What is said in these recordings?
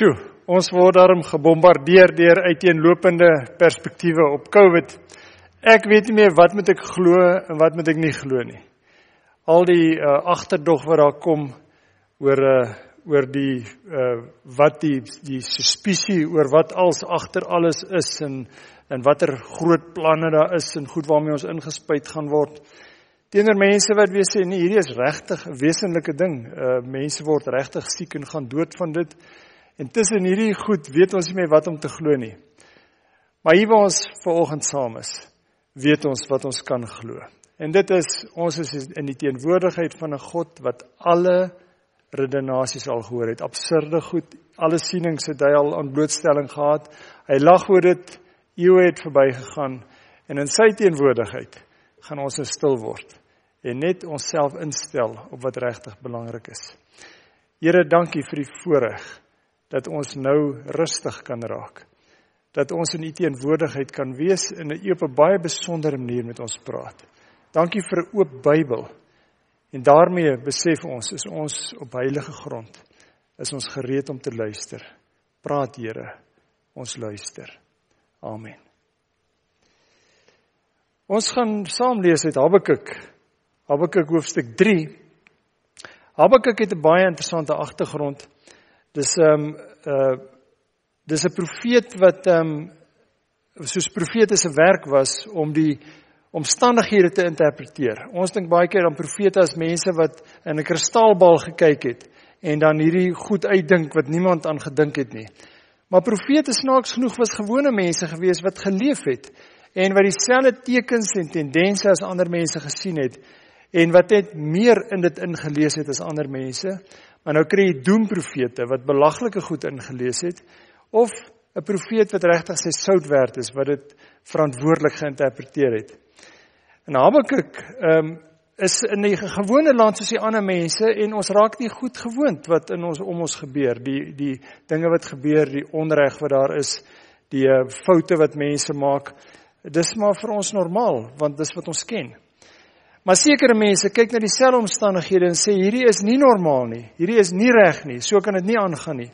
Sjoe, ons word daarom gebombardeer deur uiteenlopende perspektiewe op COVID. Ek weet nie meer wat moet ek glo en wat moet ek nie glo nie. Al die uh, agterdog wat daar kom oor uh, oor die uh, wat die die suspisie oor wat als agter alles is en en watter groot planne daar is en goed waarmee ons ingespuit gaan word. Teenoor mense wat weer sê nee, hierdie is regtig 'n wesenlike ding. Uh mense word regtig siek en gaan dood van dit. Tussen hierdie goed weet ons nie meer wat om te glo nie. Maar hier waar ons vanoggend saam is, weet ons wat ons kan glo. En dit is ons is in die teenwoordigheid van 'n God wat alle redenasies al gehoor het. Absurde goed, alle sienings het hy al aan blootstelling gehad. Hy lag oor dit, eeue het verbygegaan en in sy teenwoordigheid gaan ons stil word en net onsself instel op wat regtig belangrik is. Here, dankie vir die voorreg dat ons nou rustig kan raak. Dat ons in u teenwoordigheid kan wees en u op 'n baie besondere manier met ons praat. Dankie vir 'n oop Bybel. En daarmee besef ons is ons op heilige grond. Is ons gereed om te luister. Praat Here, ons luister. Amen. Ons gaan saam lees uit Habakuk. Habakuk hoofstuk 3. Habakuk het 'n baie interessante agtergrond. Dis ehm um, uh dis 'n profeet wat ehm um, soos profete se werk was om die omstandighede te interpreteer. Ons dink baie keer aan profete as mense wat in 'n kristalbal gekyk het en dan hierdie goed uitdink wat niemand aan gedink het nie. Maar profete snaaks genoeg was gewone mense gewees wat geleef het en wat dieselfde tekens en tendense as ander mense gesien het en wat net meer in dit ingelees het as ander mense. Maar nou kry jy doemprofete wat belaglike goed ingelees het of 'n profeet wat regtig sy sout werd is wat dit verantwoordelik geïnterpreteer het. En Habakuk ehm um, is in 'n gewone land soos die ander mense en ons raak nie goed gewoond wat in ons om ons gebeur, die die dinge wat gebeur, die onreg wat daar is, die uh, foute wat mense maak. Dis maar vir ons normaal want dis wat ons ken. Maar sekere mense kyk na dieselfde omstandighede en sê hierdie is nie normaal nie. Hierdie is nie reg nie. So kan dit nie aangaan nie.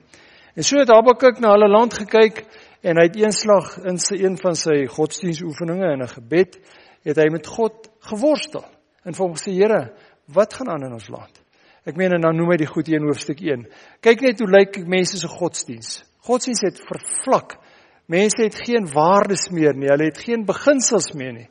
En so het Habakuk na hulle land gekyk en hy het eenslag in sy een van sy godsdienstoefeninge in 'n gebed het hy met God geworstel. En vir hom gesê Here, wat gaan aan in ons land? Ek meen en dan noem hy die goed hier in hoofstuk 1. Kyk net hoe lyk mense se godsdiens. Godsdiens het vervlak. Mense het geen waardes meer nie. Hulle het geen beginsels meer nie.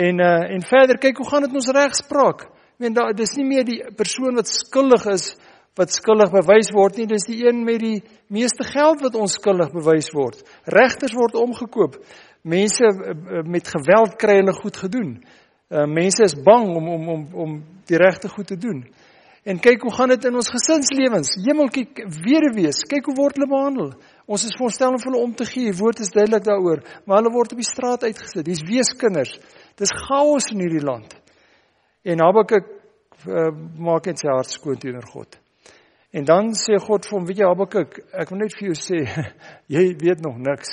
En uh en verder kyk hoe gaan dit ons regspraak? Ek meen daar dis nie meer die persoon wat skuldig is wat skuldig bewys word nie, dis die een met die meeste geld wat onskuldig bewys word. Regters word omgekoop. Mense uh, met geweld kry hulle goed gedoen. Uh mense is bang om om om om die regte goed te doen. En kyk hoe gaan dit in ons gesinslewens. Hemeltjie weduwees, kyk hoe word hulle behandel. Ons is voorstel om hulle om te gee. Die woord is duidelik daaroor, maar hulle word op die straat uitgesit. Dis weeskinders. Dis chaos in hierdie land. En Habakuk uh, maak net sy hart skoon teenoor God. En dan sê God vir hom, weet jy Habakuk, ek wil net vir jou sê, jy weet nog niks.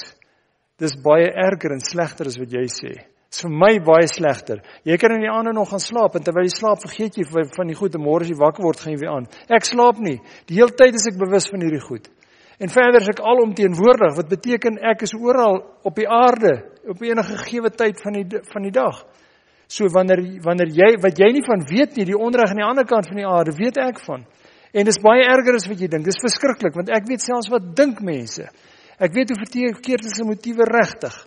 Dis baie erger en slegter as wat jy sê. Dis vir my baie slegter. Jy kan in die aande nog gaan slaap en terwyl jy slaap vergeet jy van die goed en môre as jy wakker word gaan jy weer aan. Ek slaap nie. Die hele tyd is ek bewus van hierdie goed. En verder is ek alomteenwoordig wat beteken ek is oral op die aarde op enige gegee tyd van die van die dag. So wanneer wanneer jy wat jy nie van weet nie, die onreg aan die ander kant van die aarde, weet ek van. En dis baie erger as wat jy dink. Dis verskriklik want ek weet selfs wat dink mense. Ek weet hoe verkeerd is hulle motiewe regtig.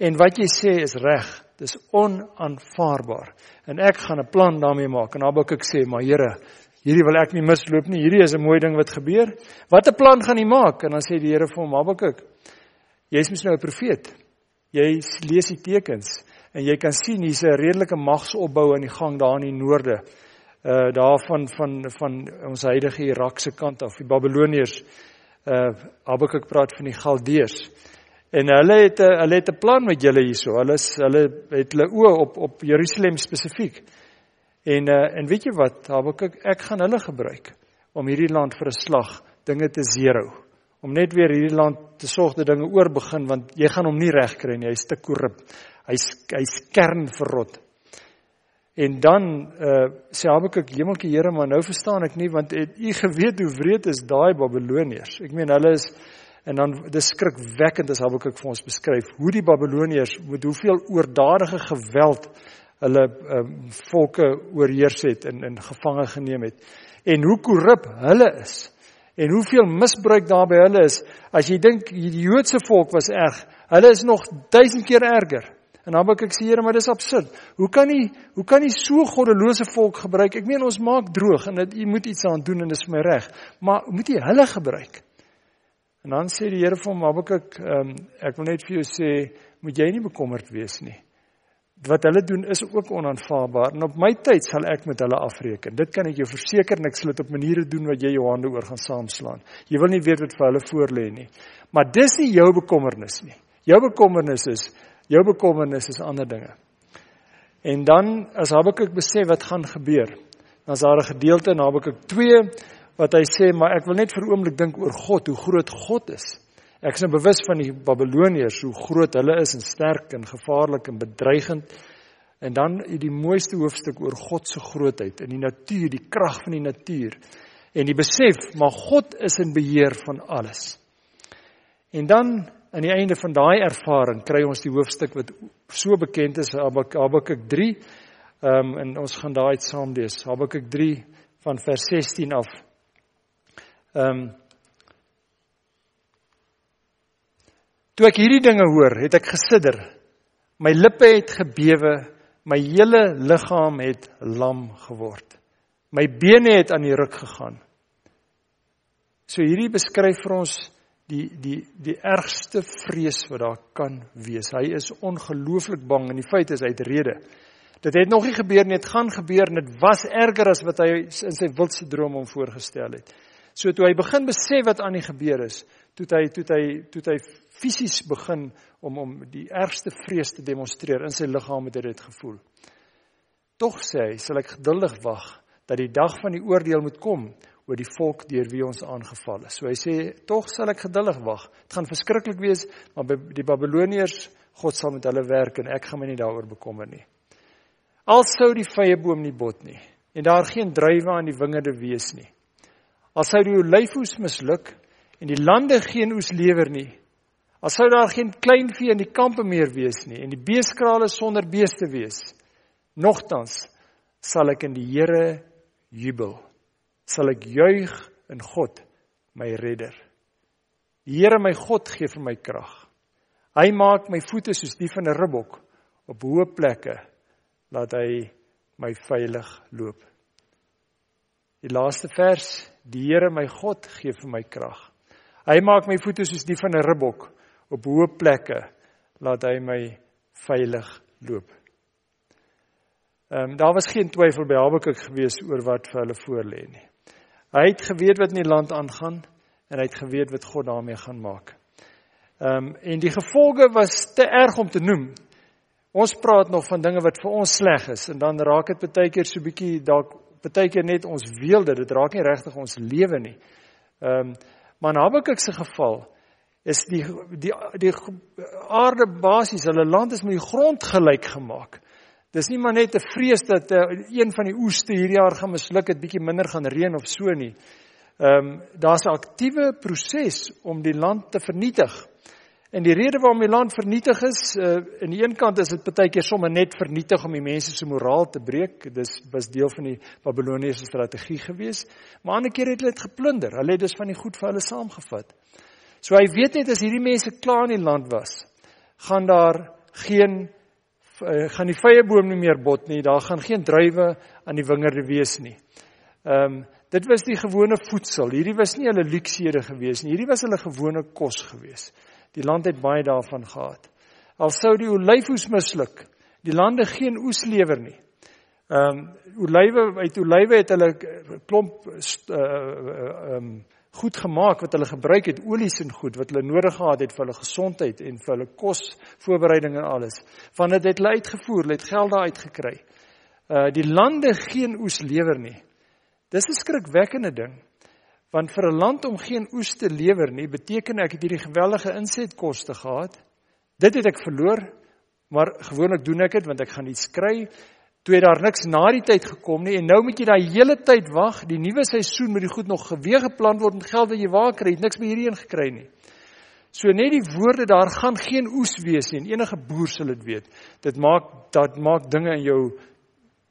En wat jy sê is reg. Dis onaanvaarbaar. En ek gaan 'n plan daarmee maak. En Habakuk sê, "Maar Here, Hierdie wil ek nie misloop nie. Hierdie is 'n mooi ding wat gebeur. Watter plan gaan jy maak? En dan sê die Here vir hom, Habakuk, jy's mos nou 'n profeet. Jy lees die tekens en jy kan sien hier's 'n redelike magsopbou aan die gang daar in die noorde. Uh daarvan van van ons huidige Irak se kant af, die Babiloniërs. Uh Habakuk praat van die Galdeërs. En hulle het 'n hulle het 'n plan met julle hierso. Hulle is hulle het hulle oë op op Jerusalem spesifiek. En uh, en weet jy wat, Habakuk, ek gaan hulle gebruik om hierdie land vir 'n slag dinge te zero. Om net weer hierdie land te sorg dat dinge oorbegin want jy gaan hom nie reg kry nie, hy's te korrup. Hy's hy's kern verrot. En dan uh sê Habakuk, "Hemeltjie Here, maar nou verstaan ek nie want het u geweet hoe wreed is daai Babiloniërs?" Ek meen hulle is en dan dis skrikwekkend as Habakuk vir ons beskryf hoe die Babiloniërs met hoeveel oordadige geweld hulle um, volke oorheers het en in gevange geneem het en hoe korrup hulle is en hoeveel misbruik daar by hulle is as jy dink die Joodse volk was erg hulle is nog duisend keer erger En dan ek sê Here, maar dis absurd. Hoe kan jy hoe kan jy so goddelose volk gebruik? Ek meen ons maak droog en dit jy moet iets aan doen en dis my reg. Maar moet jy hulle gebruik? En dan sê die Here vir hom, Habakuk, ehm um, ek wil net vir jou sê, moet jy nie bekommerd wees nie. Wat hulle doen is ook onaanvaarbaar en op my tyd sal ek met hulle afreken. Dit kan ek jou verseker en ek sal dit op maniere doen wat jy jou hande oor gaan saamslaan. Jy wil nie weet wat vir hulle voorlê nie. Maar dis nie jou bekommernis nie. Jou bekommernis is Jou bekommernis is ander dinge. En dan as Habakuk besef wat gaan gebeur, dan is daar 'n gedeelte in Habakuk 2 wat hy sê, maar ek wil net vir 'n oomblik dink oor God, hoe groot God is. Ek is nou bewus van die Babiloniërs, hoe groot hulle is en sterk en gevaarlik en bedreigend. En dan die mooiste hoofstuk oor God se grootheid in die natuur, die krag van die natuur en die besef maar God is in beheer van alles. En dan aan die einde van daai ervaring kry ons die hoofstuk wat so bekend is Habakuk 3. Ehm um, en ons gaan daai saam lees. Habakuk 3 van vers 16 af. Ehm um, Toe ek hierdie dinge hoor, het ek gesidder. My lippe het gebewe, my hele liggaam het lam geword. My bene het aan die ruk gegaan. So hierdie beskryf vir ons die die die ergste vrees wat daar kan wees. Hy is ongelooflik bang en die feit is hy het rede. Dit het nog nie gebeur nie, dit gaan gebeur en dit was erger as wat hy in sy wildste droom hom voorgestel het. So toe hy begin besef wat aan die gebeur is, toe hy toe hy toe hy fisies begin om om die ergste vrees te demonstreer in sy liggaam het hy dit gevoel. Tog sê hy, sal ek geduldig wag dat die dag van die oordeel moet kom oor die volk deur wie ons aangeval is. So hy sê tog sal ek geduldig wag. Dit gaan verskriklik wees, maar by die Babiloniërs, God sal met hulle werk en ek gaan my nie daaroor bekommer nie. Al sou die vrye boom nie bot nie en daar geen druiwe aan die wingerde wees nie. Al sou die olyfoes misluk en die lande geen oes lewer nie. Al sou daar geen kleinvee in die kampe meer wees nie en die beeskrale sonder beeste wees. Nogtans sal ek in die Here jubel sal ek juig in God, my redder. Die Here my God gee vir my krag. Hy maak my voete soos die van 'n ribbok op hoë plekke laat hy my veilig loop. Die laaste vers, die Here my God gee vir my krag. Hy maak my voete soos die van 'n ribbok op hoë plekke laat hy my veilig loop. Ehm um, daar was geen twyfel by Habakuk gewees oor wat vir hulle voorlê nie. Hy het geweet wat in die land aangaan en hy het geweet wat God daarmee gaan maak. Ehm um, en die gevolge was te erg om te noem. Ons praat nog van dinge wat vir ons sleg is en dan raak dit baie keer so bietjie dalk baie keer net ons weelde, dit raak nie regtig ons lewe nie. Ehm um, maar in Habakuk se geval is die die die aarde basies, hulle land is met die grond gelyk gemaak. Dis nie maar net 'n vrees dat uh, een van die oeste hierdie jaar gaan misluk, dit bietjie minder gaan reën of so nie. Ehm um, daar's 'n aktiewe proses om die land te vernietig. En die rede waarom die land vernietig is, uh, aan die een kant is dit baie keer sommer net vernietig om die mense se moraal te breek. Dis was deel van die Babiloniese strategie gewees. Maar ander keer het hulle dit geplunder. Hulle het dus van die goed vir hulle saamgevat. So hy weet net as hierdie mense klaar in die land was, gaan daar geen uh, gaan die vrye boom nie meer bot nie. Daar gaan geen druiwe aan die wingerde wees nie. Ehm um, dit was die gewone voedsel. Hierdie was nie hulle luksede gewees nie. Hierdie was hulle gewone kos gewees. Die land het baie daarvan gehad. Al sou die olyfoes misluk, die lande geen oes lewer nie. Ehm um, olywe uit olywe het hulle klomp uh ehm um, goed gemaak wat hulle gebruik het, olies en goed wat hulle nodig gehad het vir hulle gesondheid en vir hulle kos voorbereiding en alles. Van dit het hulle uitgevoer, hulle het geld daar uitgekry. Uh die lande geen oes lewer nie. Dis 'n skrikwekkende ding. Want vir 'n land om geen oes te lewer nie, beteken ek het hierdie geweldige insetkoste gehad. Dit het ek verloor, maar gewoonlik doen ek dit want ek gaan iets kry Toe het daar niks na die tyd gekom nie en nou moet jy daai hele tyd wag. Die nuwe seisoen moet die goed nog geweeg geplan word met geld wat jy waar kry, niks meer hierheen gekry nie. So net die woorde daar gaan geen oes wees nie. Enige boer sal dit weet. Dit maak dat maak dinge in jou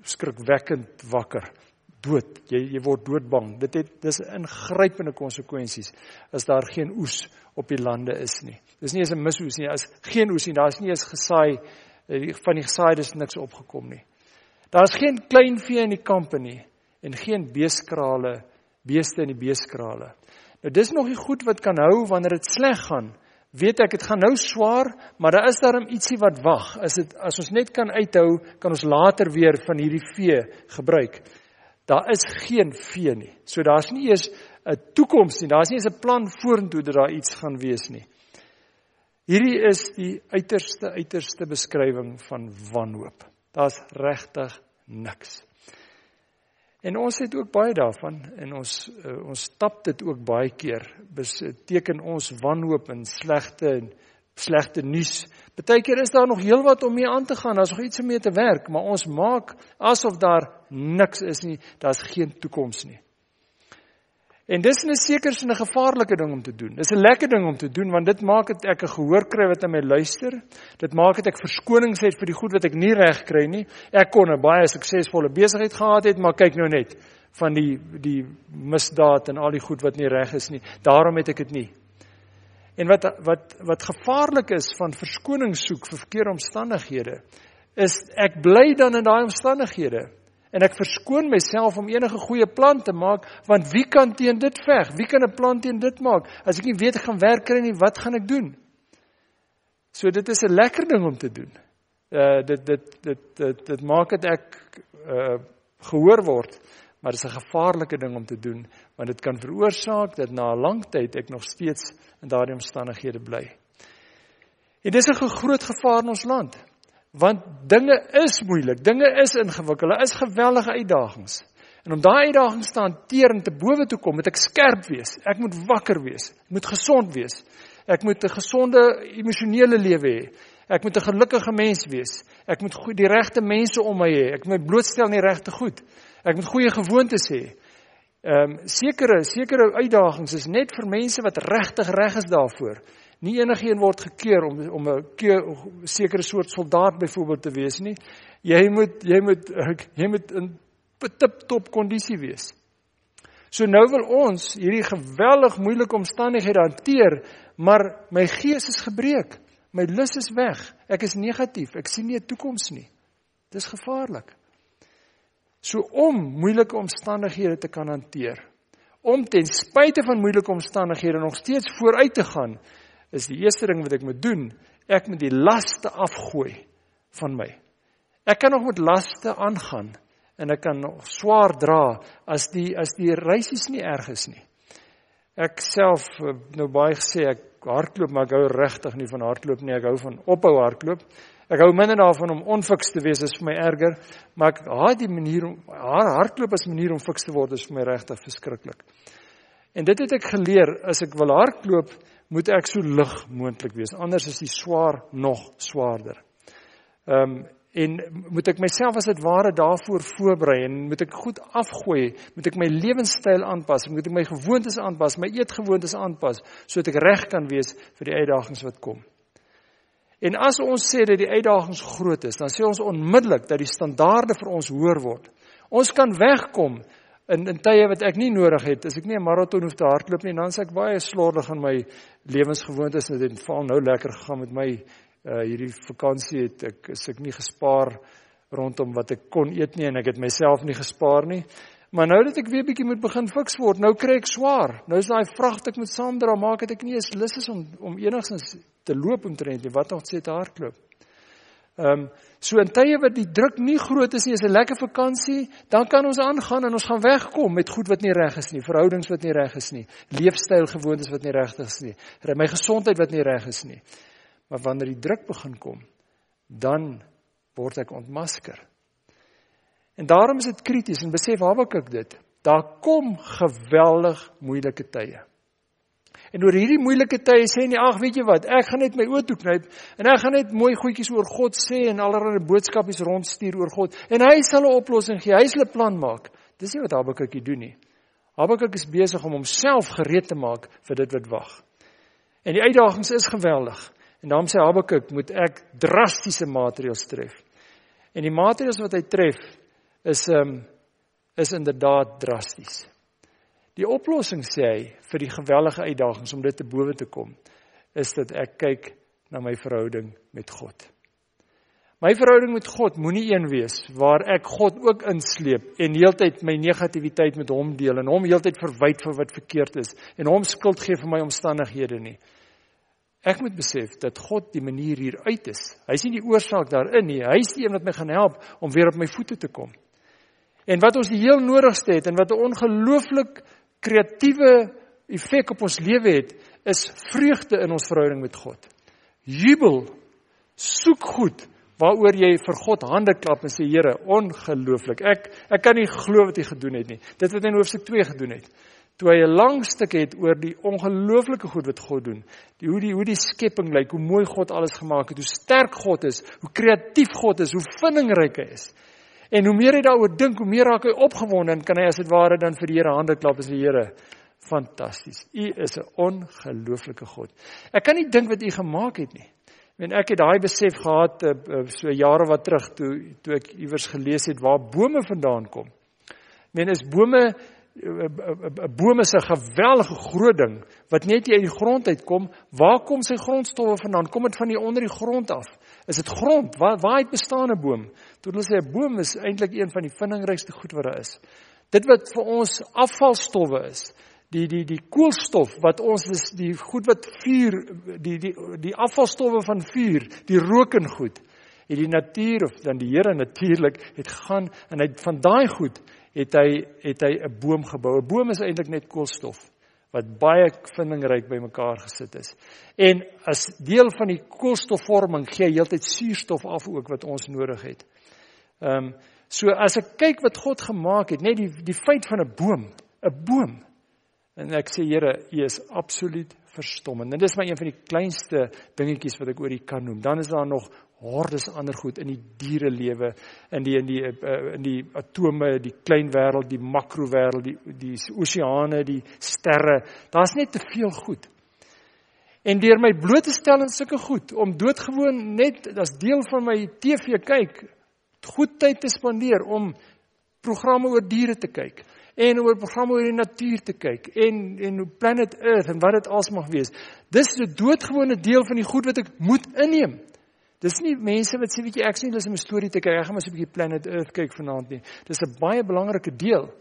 skrikwekkend wakker. Dood. Jy jy word doodbang. Dit het dis ingrypende konsekwensies as daar geen oes op die lande is nie. Dis nie eens 'n misoes nie. As geen oes nie, daar's nie eens gesaai eh, van die gesaaides niks opgekom nie. Daar's geen klein vee in die kampe nie en geen beeskrale, beeste in die beeskrale. Nou dis nog die goed wat kan hou wanneer dit sleg gaan. Weet ek dit gaan nou swaar, maar daar is daarom ietsie wat wag. As dit as ons net kan uithou, kan ons later weer van hierdie vee gebruik. Daar is geen vee nie. So daar's nie eens 'n toekoms nie. Daar's nie eens 'n plan vorentoe dat daar iets gaan wees nie. Hierdie is die uiterste uiterste beskrywing van wanhoop. Daar's regtig niks. En ons het ook baie daarvan en ons uh, ons stap dit ook baie keer. Beteken ons wanhoop en slegte en slegte nuus. Partykeer is daar nog heelwat om mee aan te gaan. Daar's nog iets om mee te werk, maar ons maak asof daar niks is nie. Daar's geen toekoms nie. En dis 'n seker sin 'n gevaarlike ding om te doen. Dis 'n lekker ding om te doen want dit maak dit ek 'n gehoor kry wat aan my luister. Dit maak dit ek verskonings het vir die goed wat ek nie reg kry nie. Ek kon 'n baie suksesvolle besigheid gehad het, maar kyk nou net van die die misdaad en al die goed wat nie reg is nie. Daarom het ek dit nie. En wat wat wat gevaarlik is van verskonings soek vir verkeerde omstandighede is ek bly dan in daai omstandighede En ek verskoon myself om enige goeie plan te maak, want wie kan teen dit veg? Wie kan 'n plan teen dit maak? As ek nie weet ek gaan werk kry nie, wat gaan ek doen? So dit is 'n lekker ding om te doen. Uh dit dit dit dit dit maak dit ek uh gehoor word, maar dit is 'n gevaarlike ding om te doen, want dit kan veroorsaak dat na 'n lang tyd ek nog steeds in daardie omstandighede bly. En dis 'n groot gevaar in ons land want dinge is moeilik, dinge is ingewikkeld, daar is geweldige uitdagings. En om daai uitdagings te hanteer en te bowe toe kom, moet ek skerp wees. Ek moet wakker wees. Ek moet gesond wees. Ek moet 'n gesonde emosionele lewe hê. Ek moet 'n gelukkige mens wees. Ek moet die regte mense om my hê. Ek moet my blootstel aan die regte goed. Ek moet goeie gewoontes hê. Ehm um, sekere sekere uitdagings is net vir mense wat regtig reg is daarvoor. Nie enigiemand word gekeer om om 'n sekere soort soldaat byvoorbeeld te wees nie. Jy moet jy moet jy moet in tip top kondisie wees. So nou wil ons hierdie geweldig moeilike omstandighede hanteer, maar my gees is gebreek. My lus is weg. Ek is negatief. Ek sien nie 'n toekoms nie. Dis gevaarlik. So om moeilike omstandighede te kan hanteer, om ten spyte van moeilike omstandighede nog steeds vooruit te gaan, is die eerste ding wat ek moet doen, ek moet die laste afgooi van my. Ek kan nog met laste aangaan en ek kan nog swaar dra as die as die reisies nie erg is nie. Ek self eh, nou baie gesê ek hardloop maar ek hou regtig nie van hardloop nie, ek hou van ophou hardloop. Ek hou minder daarvan om onfiks te wees, is vir my erger, maar ek haat die manier om haar hardloop as manier om fiks te word is vir my regtig verskriklik. En dit het ek geleer as ek wil hardloop, moet ek so lig moontlik wees. Anders is die swaar nog swaarder. Ehm um, en moet ek myself as dit ware daarvoor voorberei en moet ek goed afgooi, moet ek my lewenstyl aanpas, moet ek my gewoontes aanpas, my eetgewoontes aanpas sodat ek reg kan wees vir die uitdagings wat kom. En as ons sê dat die uitdagings groot is, dan sê ons onmiddellik dat die standaarde vir ons hoër word. Ons kan wegkom in in tye wat ek nie nodig het, as ek nie 'n maraton hoef te hardloop nie, dan s'ek baie slordig in my lewensgewoontes en dit val nou lekker gegaan met my uh hierdie vakansie het ek is ek nie gespaar rondom wat ek kon eet nie en ek het myself nie gespaar nie. Maar nou dat ek weer bietjie moet begin fiks word, nou kry ek swaar. Nou is daai vrag ek moet saamdra, maak dit ek nie eens lus is om om enigstens te loop omtrent nie, wat nog sê te hardloop. Ehm um, so in tye wat die druk nie groot is nie, is 'n lekker vakansie, dan kan ons aangaan en ons gaan wegkom met goed wat nie reg is nie, verhoudings wat nie reg is nie, leefstyl gewoontes wat nie reg is nie, my gesondheid wat nie reg is nie. Maar wanneer die druk begin kom, dan word ek ontmasker. En daarom is dit krities en besef Habakuk dit. Daar kom geweldig moeilike tye. En oor hierdie moeilike tye sê hy: "Ag, weet jy wat? Ek gaan net my oë toe knyp en ek gaan net mooi goedjies oor God sê en allerlei boodskapies rondstuur oor God en hy sal 'n oplossing gee. Hy sal 'n plan maak." Dis nie wat Habakuk doen nie. Habakuk is besig om homself gereed te maak vir dit wat wag. En die uitdagings is geweldig. En daarom sê Habakuk, moet ek drastiese maatreëls tref. En die maatreëls wat hy tref is um, is inderdaad drasties. Die oplossing sê hy vir die gewellige uitdagings om dit te bowe te kom is dat ek kyk na my verhouding met God. My verhouding met God moenie een wees waar ek God ook insleep en heeltyd my negativiteit met hom deel en hom heeltyd verwyd vir wat verkeerd is en hom skuld gee vir my omstandighede nie. Ek moet besef dat God die manier hier uit is. Hy nie die oorsaak daarin nie. Hy is die een wat my gaan help om weer op my voete te kom. En wat ons die heel nodigste het en wat 'n ongelooflik kreatiewe effek op ons lewe het, is vreugde in ons verhouding met God. Jubel. Soek goed waaroor jy vir God hande klap en sê Here, ongelooflik. Ek ek kan nie glo wat U gedoen het nie. Dit wat hy in hoofstuk 2 gedoen het. Toe hy 'n lang stuk het oor die ongelooflike goed wat God doen. Die hoe die hoe die skepping lyk, hoe mooi God alles gemaak het, hoe sterk God is, hoe kreatief God is, hoe vindingryk hy is. En hoe meer hy daaroor dink, hoe meer raak hy opgewonde en kan hy as dit ware dan vir die Here hande klap en sê Here, fantasties. U is 'n ongelooflike God. Ek kan nie dink wat u gemaak het nie. En ek het daai besef gehad uh, so jare wat terug toe toe ek iewers gelees het waar bome vandaan kom. Men is bome 'n boom is 'n geweldige groot ding wat net uit die grond uitkom. Waar kom sy grondstowwe vandaan? Kom dit van die onder die grond af? Is dit grond? Waar waar het bestaan 'n boom? Toe hulle sê 'n boom is eintlik een van die vindingrykste goed wat daar is. Dit wat vir ons afvalstowwe is, die die die koolstof wat ons is die goed wat vuur die die die afvalstowwe van vuur, die rook en goed. Het die natuur of dan die Here natuurlik het gaan en hy van daai goed het hy het hy 'n boom gebou. 'n Boom is eintlik net koolstof wat baie vindingryk bymekaar gesit is. En as deel van die koolstofvorming gee hy heeltyd suurstof af ook wat ons nodig het. Ehm um, so as ek kyk wat God gemaak het, net die die feit van 'n boom, 'n boom. En ek sê Here, U is absoluut verstommend. En dis maar een van die kleinste dingetjies wat ek oor U kan noem. Dan is daar nog hordes ander goed in die dierelewe, in die in die uh, in die atome, die klein wêreld, die makrowêreld, die die oseane, die sterre. Daar's net te veel goed. En deur my bloot te stel in sulke goed om doodgewoon net as deel van my TV kyk, goed tyd te spandeer om programme oor diere te kyk en oor programme oor die natuur te kyk en en planet Earth en wat dit als mag wees. Dis 'n doodgewone deel van die goed wat ek moet inneem. Dis nie mense wat sê jy ek sien dis 'n storie te kyk. Ek gaan maar so 'n bietjie Planet Earth kyk vanaand nie. Dis 'n baie belangrike deel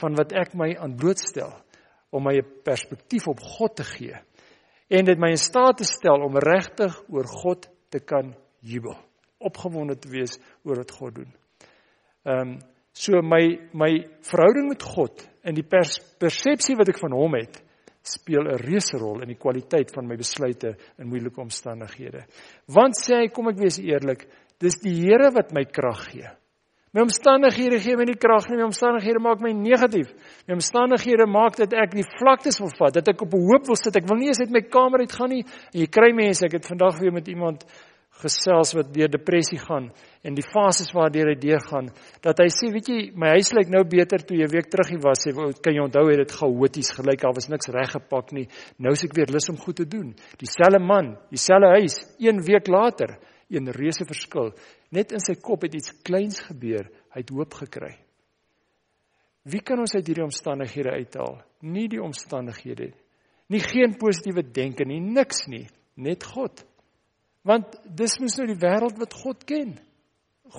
van wat ek my aan blootstel om my 'n perspektief op God te gee en dit my in staat te stel om regtig oor God te kan jubel, opgewonde te wees oor wat God doen. Ehm um, so my my verhouding met God en die pers, persepsie wat ek van hom het speel 'n reuse rol in die kwaliteit van my besluite in moeilike omstandighede. Want sê hy, kom ek wees eerlik, dis die Here wat my krag gee. My omstandighede gee my nie krag nie, my omstandighede maak my negatief. My omstandighede maak dat ek die vlaktes wil vat, dat ek op 'n hoop wil sit. Ek wil nie eens uit my kamer uit gaan nie. En jy kry mense, ek het vandag weer met iemand gesels wat deur depressie gaan en die fases waardeur hy deurgaan dat hy sê weet jy my huis lyk nou beter toe jy week terug hier was. Sê kan jy onthou het dit chaoties gelyk. Daar was niks reggepak nie. Nou is ek weer lus om goed te doen. Dieselfde man dieselfde huis een week later een reuse verskil. Net in sy kop het iets kleins gebeur. Hy het hoop gekry. Wie kan ons uit hierdie omstandighede uithaal? Nie die omstandighede. Nie geen positiewe denke nie niks nie. Net God Want dis mos nou die wêreld wat God ken.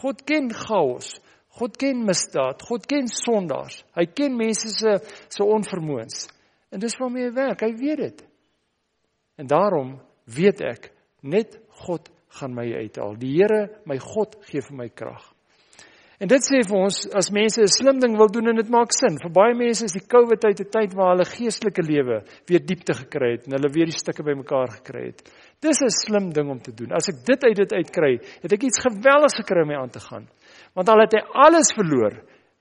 God ken chaos. God ken misdaad. God ken sondaars. Hy ken mense se se onvermoëns. En dis waarmee hy werk. Hy weet dit. En daarom weet ek net God gaan my uithaal. Die Here, my God, gee vir my krag. En dit sê vir ons as mense 'n slim ding wil doen en dit maak sin. Vir baie mense is die COVID tyd 'n tyd waar hulle geestelike lewe weer diepte gekry het en hulle weer die stukke bymekaar gekry het. Dis 'n slim ding om te doen. As ek dit uit dit uitkry, het ek iets geweldigs gekry om mee aan te gaan. Want al het hy alles verloor,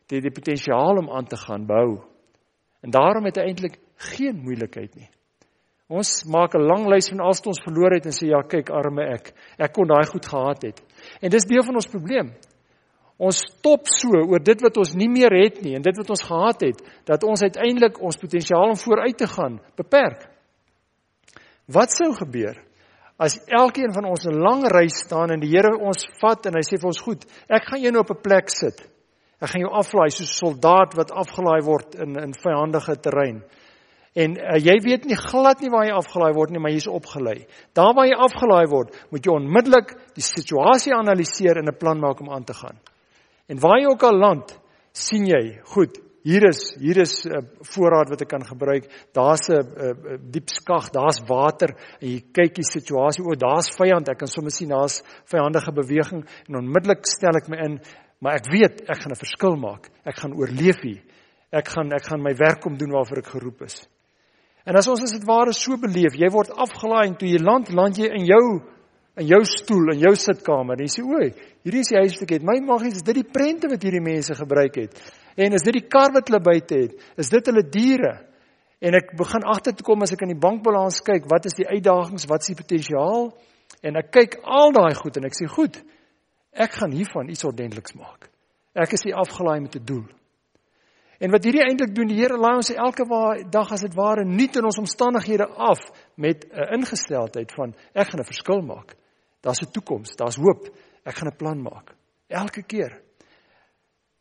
het hy die potensiaal om aan te gaan bou. En daarom het hy eintlik geen moeilikheid nie Ons maak 'n lang lys van alles wat ons verloor het en sê ja, kyk arme ek. Ek kon daai goed gehad het. En dis deel van ons probleem. Ons stop so oor dit wat ons nie meer het nie en dit wat ons gehad het dat ons uiteindelik ons potensiaal om vooruit te gaan beperk. Wat sou gebeur as elkeen van ons 'n lang ry staan en die Here ons vat en hy sê vir ons goed, ek gaan jou nou op 'n plek sit. Ek gaan jou aflaai soos 'n soldaat wat afgelaai word in in vyandige terrein. En uh, jy weet nie glad nie waar jy afgelaai word nie, maar jy's opgelei. Daar waar jy afgelaai word, moet jy onmiddellik die situasie analiseer en 'n plan maak om aan te gaan. En waar jy ook al land, sien jy, goed, hier is hier is 'n uh, voorraad wat ek kan gebruik. Daar's 'n uh, uh, diep skag, daar's water en jy kyk die situasie, o, daar's vyand. Ek kan sommer sien daar's vyandige beweging en onmiddellik stel ek my in, maar ek weet ek gaan 'n verskil maak. Ek gaan oorleef hier. Ek gaan ek gaan my werk kom doen waarvoor ek geroep is. En as ons as dit ware so beleef, jy word afgelaai en toe jy land, land jy in jou in jou stoel in jou sitkamer. En jy sê, "O, hierdie is die huis wat ek het. My magies, is dit die prente wat hierdie mense gebruik het? En is dit die kar wat hulle buite het? Is dit hulle diere?" En ek begin agter te kom as ek in die bankbalans kyk, wat is die uitdagings, wat is die potensiaal? En ek kyk al daai goed en ek sê, "Goed, ek gaan hiervan iets ordentliks maak. Ek is hier afgelaai met 'n doel." En wat hierdie eintlik doen, die Here laai ons elke dag as dit ware nuut in ons omstandighede af met 'n ingesteldheid van ek gaan 'n verskil maak. Daar's 'n toekoms, daar's hoop. Ek gaan 'n plan maak. Elke keer.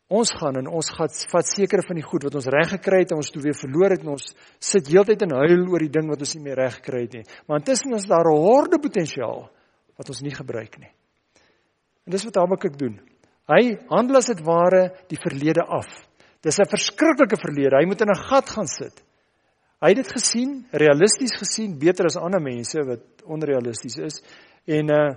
Ons gaan en ons gaan vat sekere van die goed wat ons reg gekry het en ons toe weer verloor het en ons sit heeltyd in huil oor die ding wat ons nie meer reg gekry het nie. Maar intussen is daar 'n horde potensiaal wat ons nie gebruik nie. En dis wat Habakuk doen. Hy handel as dit ware die verlede af. Dis 'n verskriklike verlede. Hy moet in 'n gat gaan sit. Hy het dit gesien, realisties gesien, beter as ander mense wat onrealisties is en uh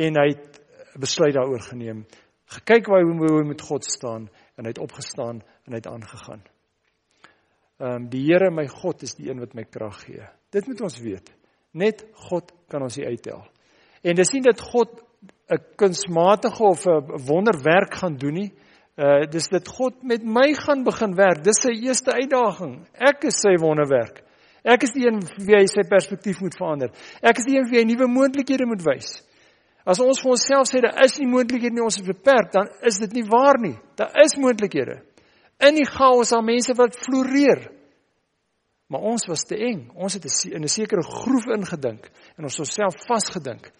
en hy het besluit daaroor geneem. Gekyk hoe hy hoe hy met God staan en hy het opgestaan en hy het aangegaan. Ehm um, die Here my God is die een wat my krag gee. Dit moet ons weet. Net God kan ons uittel. En dis nie dat God 'n kunsmatige of 'n wonderwerk gaan doen nie. Uh dis dit God met my gaan begin werk. Dis sy eerste uitdaging. Ek is sy wonderwerk. Ek is die een wie hy sy perspektief moet verander. Ek is die een wie hy nuwe moontlikhede moet wys. As ons vir onsself sê daar is nie moontlikhede nie, ons is beperk, dan is dit nie waar nie. Daar is moontlikhede. In die chaos daar mense wat floreer. Maar ons was te eng. Ons het in 'n sekere groef ingedink en ons onsself vasgedink.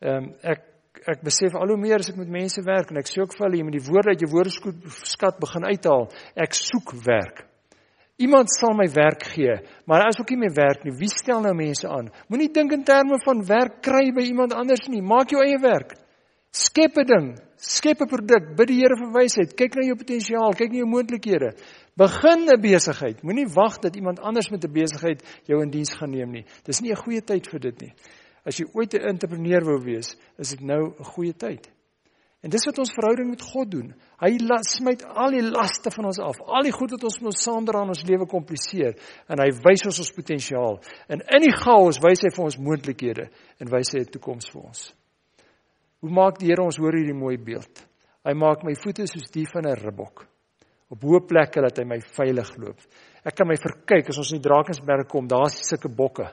Ehm um, ek ek besef al hoe meer as ek met mense werk en ek sê ook vir hulle jy moet die woorde uit jou woordeskat begin uithaal. Ek soek werk. Iemand sal my werk gee, maar as ook nie my werk nie, wie stel nou mense aan? Moenie dink in terme van werk kry by iemand anders nie. Maak jou eie werk. Skep 'n ding, skep 'n produk, bid die Here vir wysheid, kyk na jou potensiaal, kyk na jou moontlikhede. Begin 'n besigheid. Moenie wag dat iemand anders met 'n besigheid jou in diens gaan neem nie. Dis nie 'n goeie tyd vir dit nie. As jy ooit 'n entrepreneur wou wees, is dit nou 'n goeie tyd. En dis wat ons verhouding met God doen. Hy smyt al die laste van ons af. Al die goed wat ons met ons saamdra in ons lewe kompliseer en hy wys ons ons potensiaal. En in die chaos wys hy vir ons moontlikhede en wys hy 'n toekoms vir ons. Hoe maak die Here ons hoor hierdie mooi beeld? Hy maak my voete soos die van 'n ribbok op hoë plekke dat hy my veilig loop. Ek kan my verkyk as ons in die Drakensberg kom, daar's sulke bokke.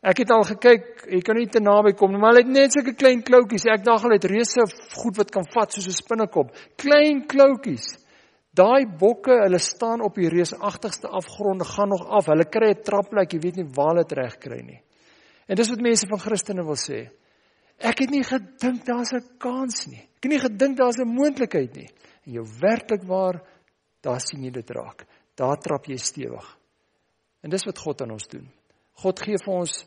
Ek het al gekyk, jy kan nie te naby kom nie, maar hulle het net sulke klein kloutjies. Ek dink hulle het reuse goed wat kan vat soos 'n spinnekop. Klein kloutjies. Daai bokke, hulle staan op die reusagtigste afgronde, gaan nog af. Hulle kry 'n trapplek, jy weet nie waar hulle dit reg kry nie. En dis wat mense van Christene wil sê. Ek het nie gedink daar's 'n kans nie. Ek het nie gedink daar's 'n moontlikheid nie. En jou werklik waar, daar sien jy dit raak. Daar trap jy stewig. En dis wat God aan ons doen. God gee vir ons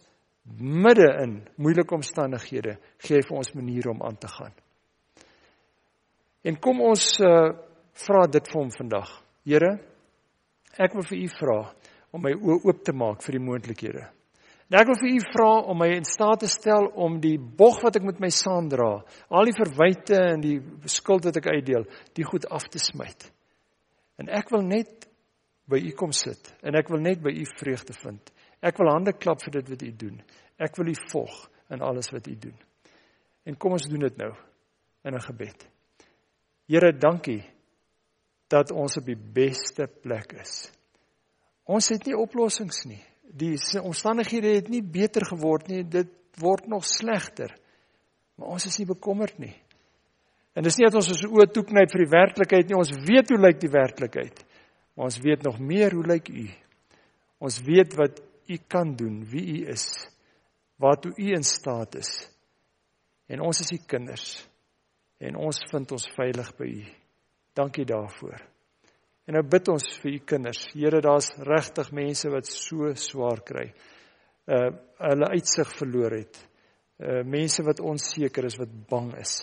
midde in moeilike omstandighede, gee hy vir ons maniere om aan te gaan. En kom ons uh, vra dit vir hom vandag. Here, ek wil vir u vra om my oë oop te maak vir die moontlikhede. En ek wil vir u vra om my in staat te stel om die bog wat ek met my saamdra, al die verwyte en die skuld wat ek uitdeel, die goed af te smyt. En ek wil net by u kom sit en ek wil net by u vreugde vind. Ek wil hande klap vir dit wat u doen. Ek wil u volg in alles wat u doen. En kom ons doen dit nou in 'n gebed. Here, dankie dat ons op die beste plek is. Ons het nie oplossings nie. Die omstandighede het nie beter geword nie, dit word nog slegter. Maar ons is nie bekommerd nie. En dis nie dat ons ons oë toeknyp vir die werklikheid nie, ons weet hoe lyk die werklikheid. Maar ons weet nog meer hoe lyk U. Ons weet wat U kan doen, wie U is, waartoe U in staat is. En ons is U kinders. En ons vind ons veilig by U. Dankie daarvoor. En nou bid ons vir U kinders. Here, daar's regtig mense wat so swaar kry. Uh hulle uitsig verloor het. Uh mense wat onseker is, wat bang is.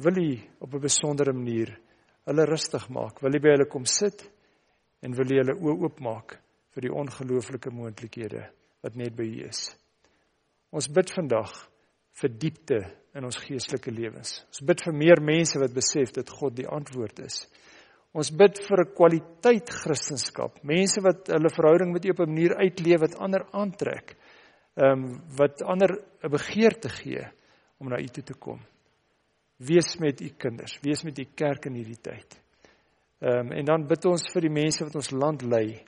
Wil U op 'n besondere manier hulle rustig maak? Wil U by hulle kom sit en wil U hulle oë oopmaak vir die ongelooflike moontlikhede wat net by U is? Ons bid vandag vir diepte in ons geestelike lewens. Ons bid vir meer mense wat besef dat God die antwoord is. Ons bid vir 'n kwaliteit Christendom, mense wat hulle verhouding met U op 'n manier uitleef wat ander aantrek. Ehm um, wat ander 'n begeerte gee om na U toe te kom. Wees met U kinders, wees met U kerk in hierdie tyd. Ehm um, en dan bid ons vir die mense wat ons land lei.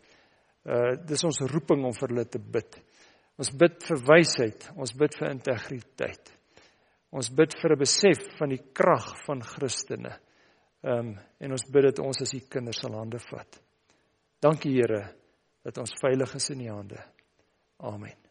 Uh dis ons roeping om vir hulle te bid. Ons bid vir wysheid, ons bid vir integriteit. Ons bid vir 'n besef van die krag van Christene. Ehm um, en ons bid dat ons as u kinders sal hande vat. Dankie Here dat ons veilig is in u hande. Amen.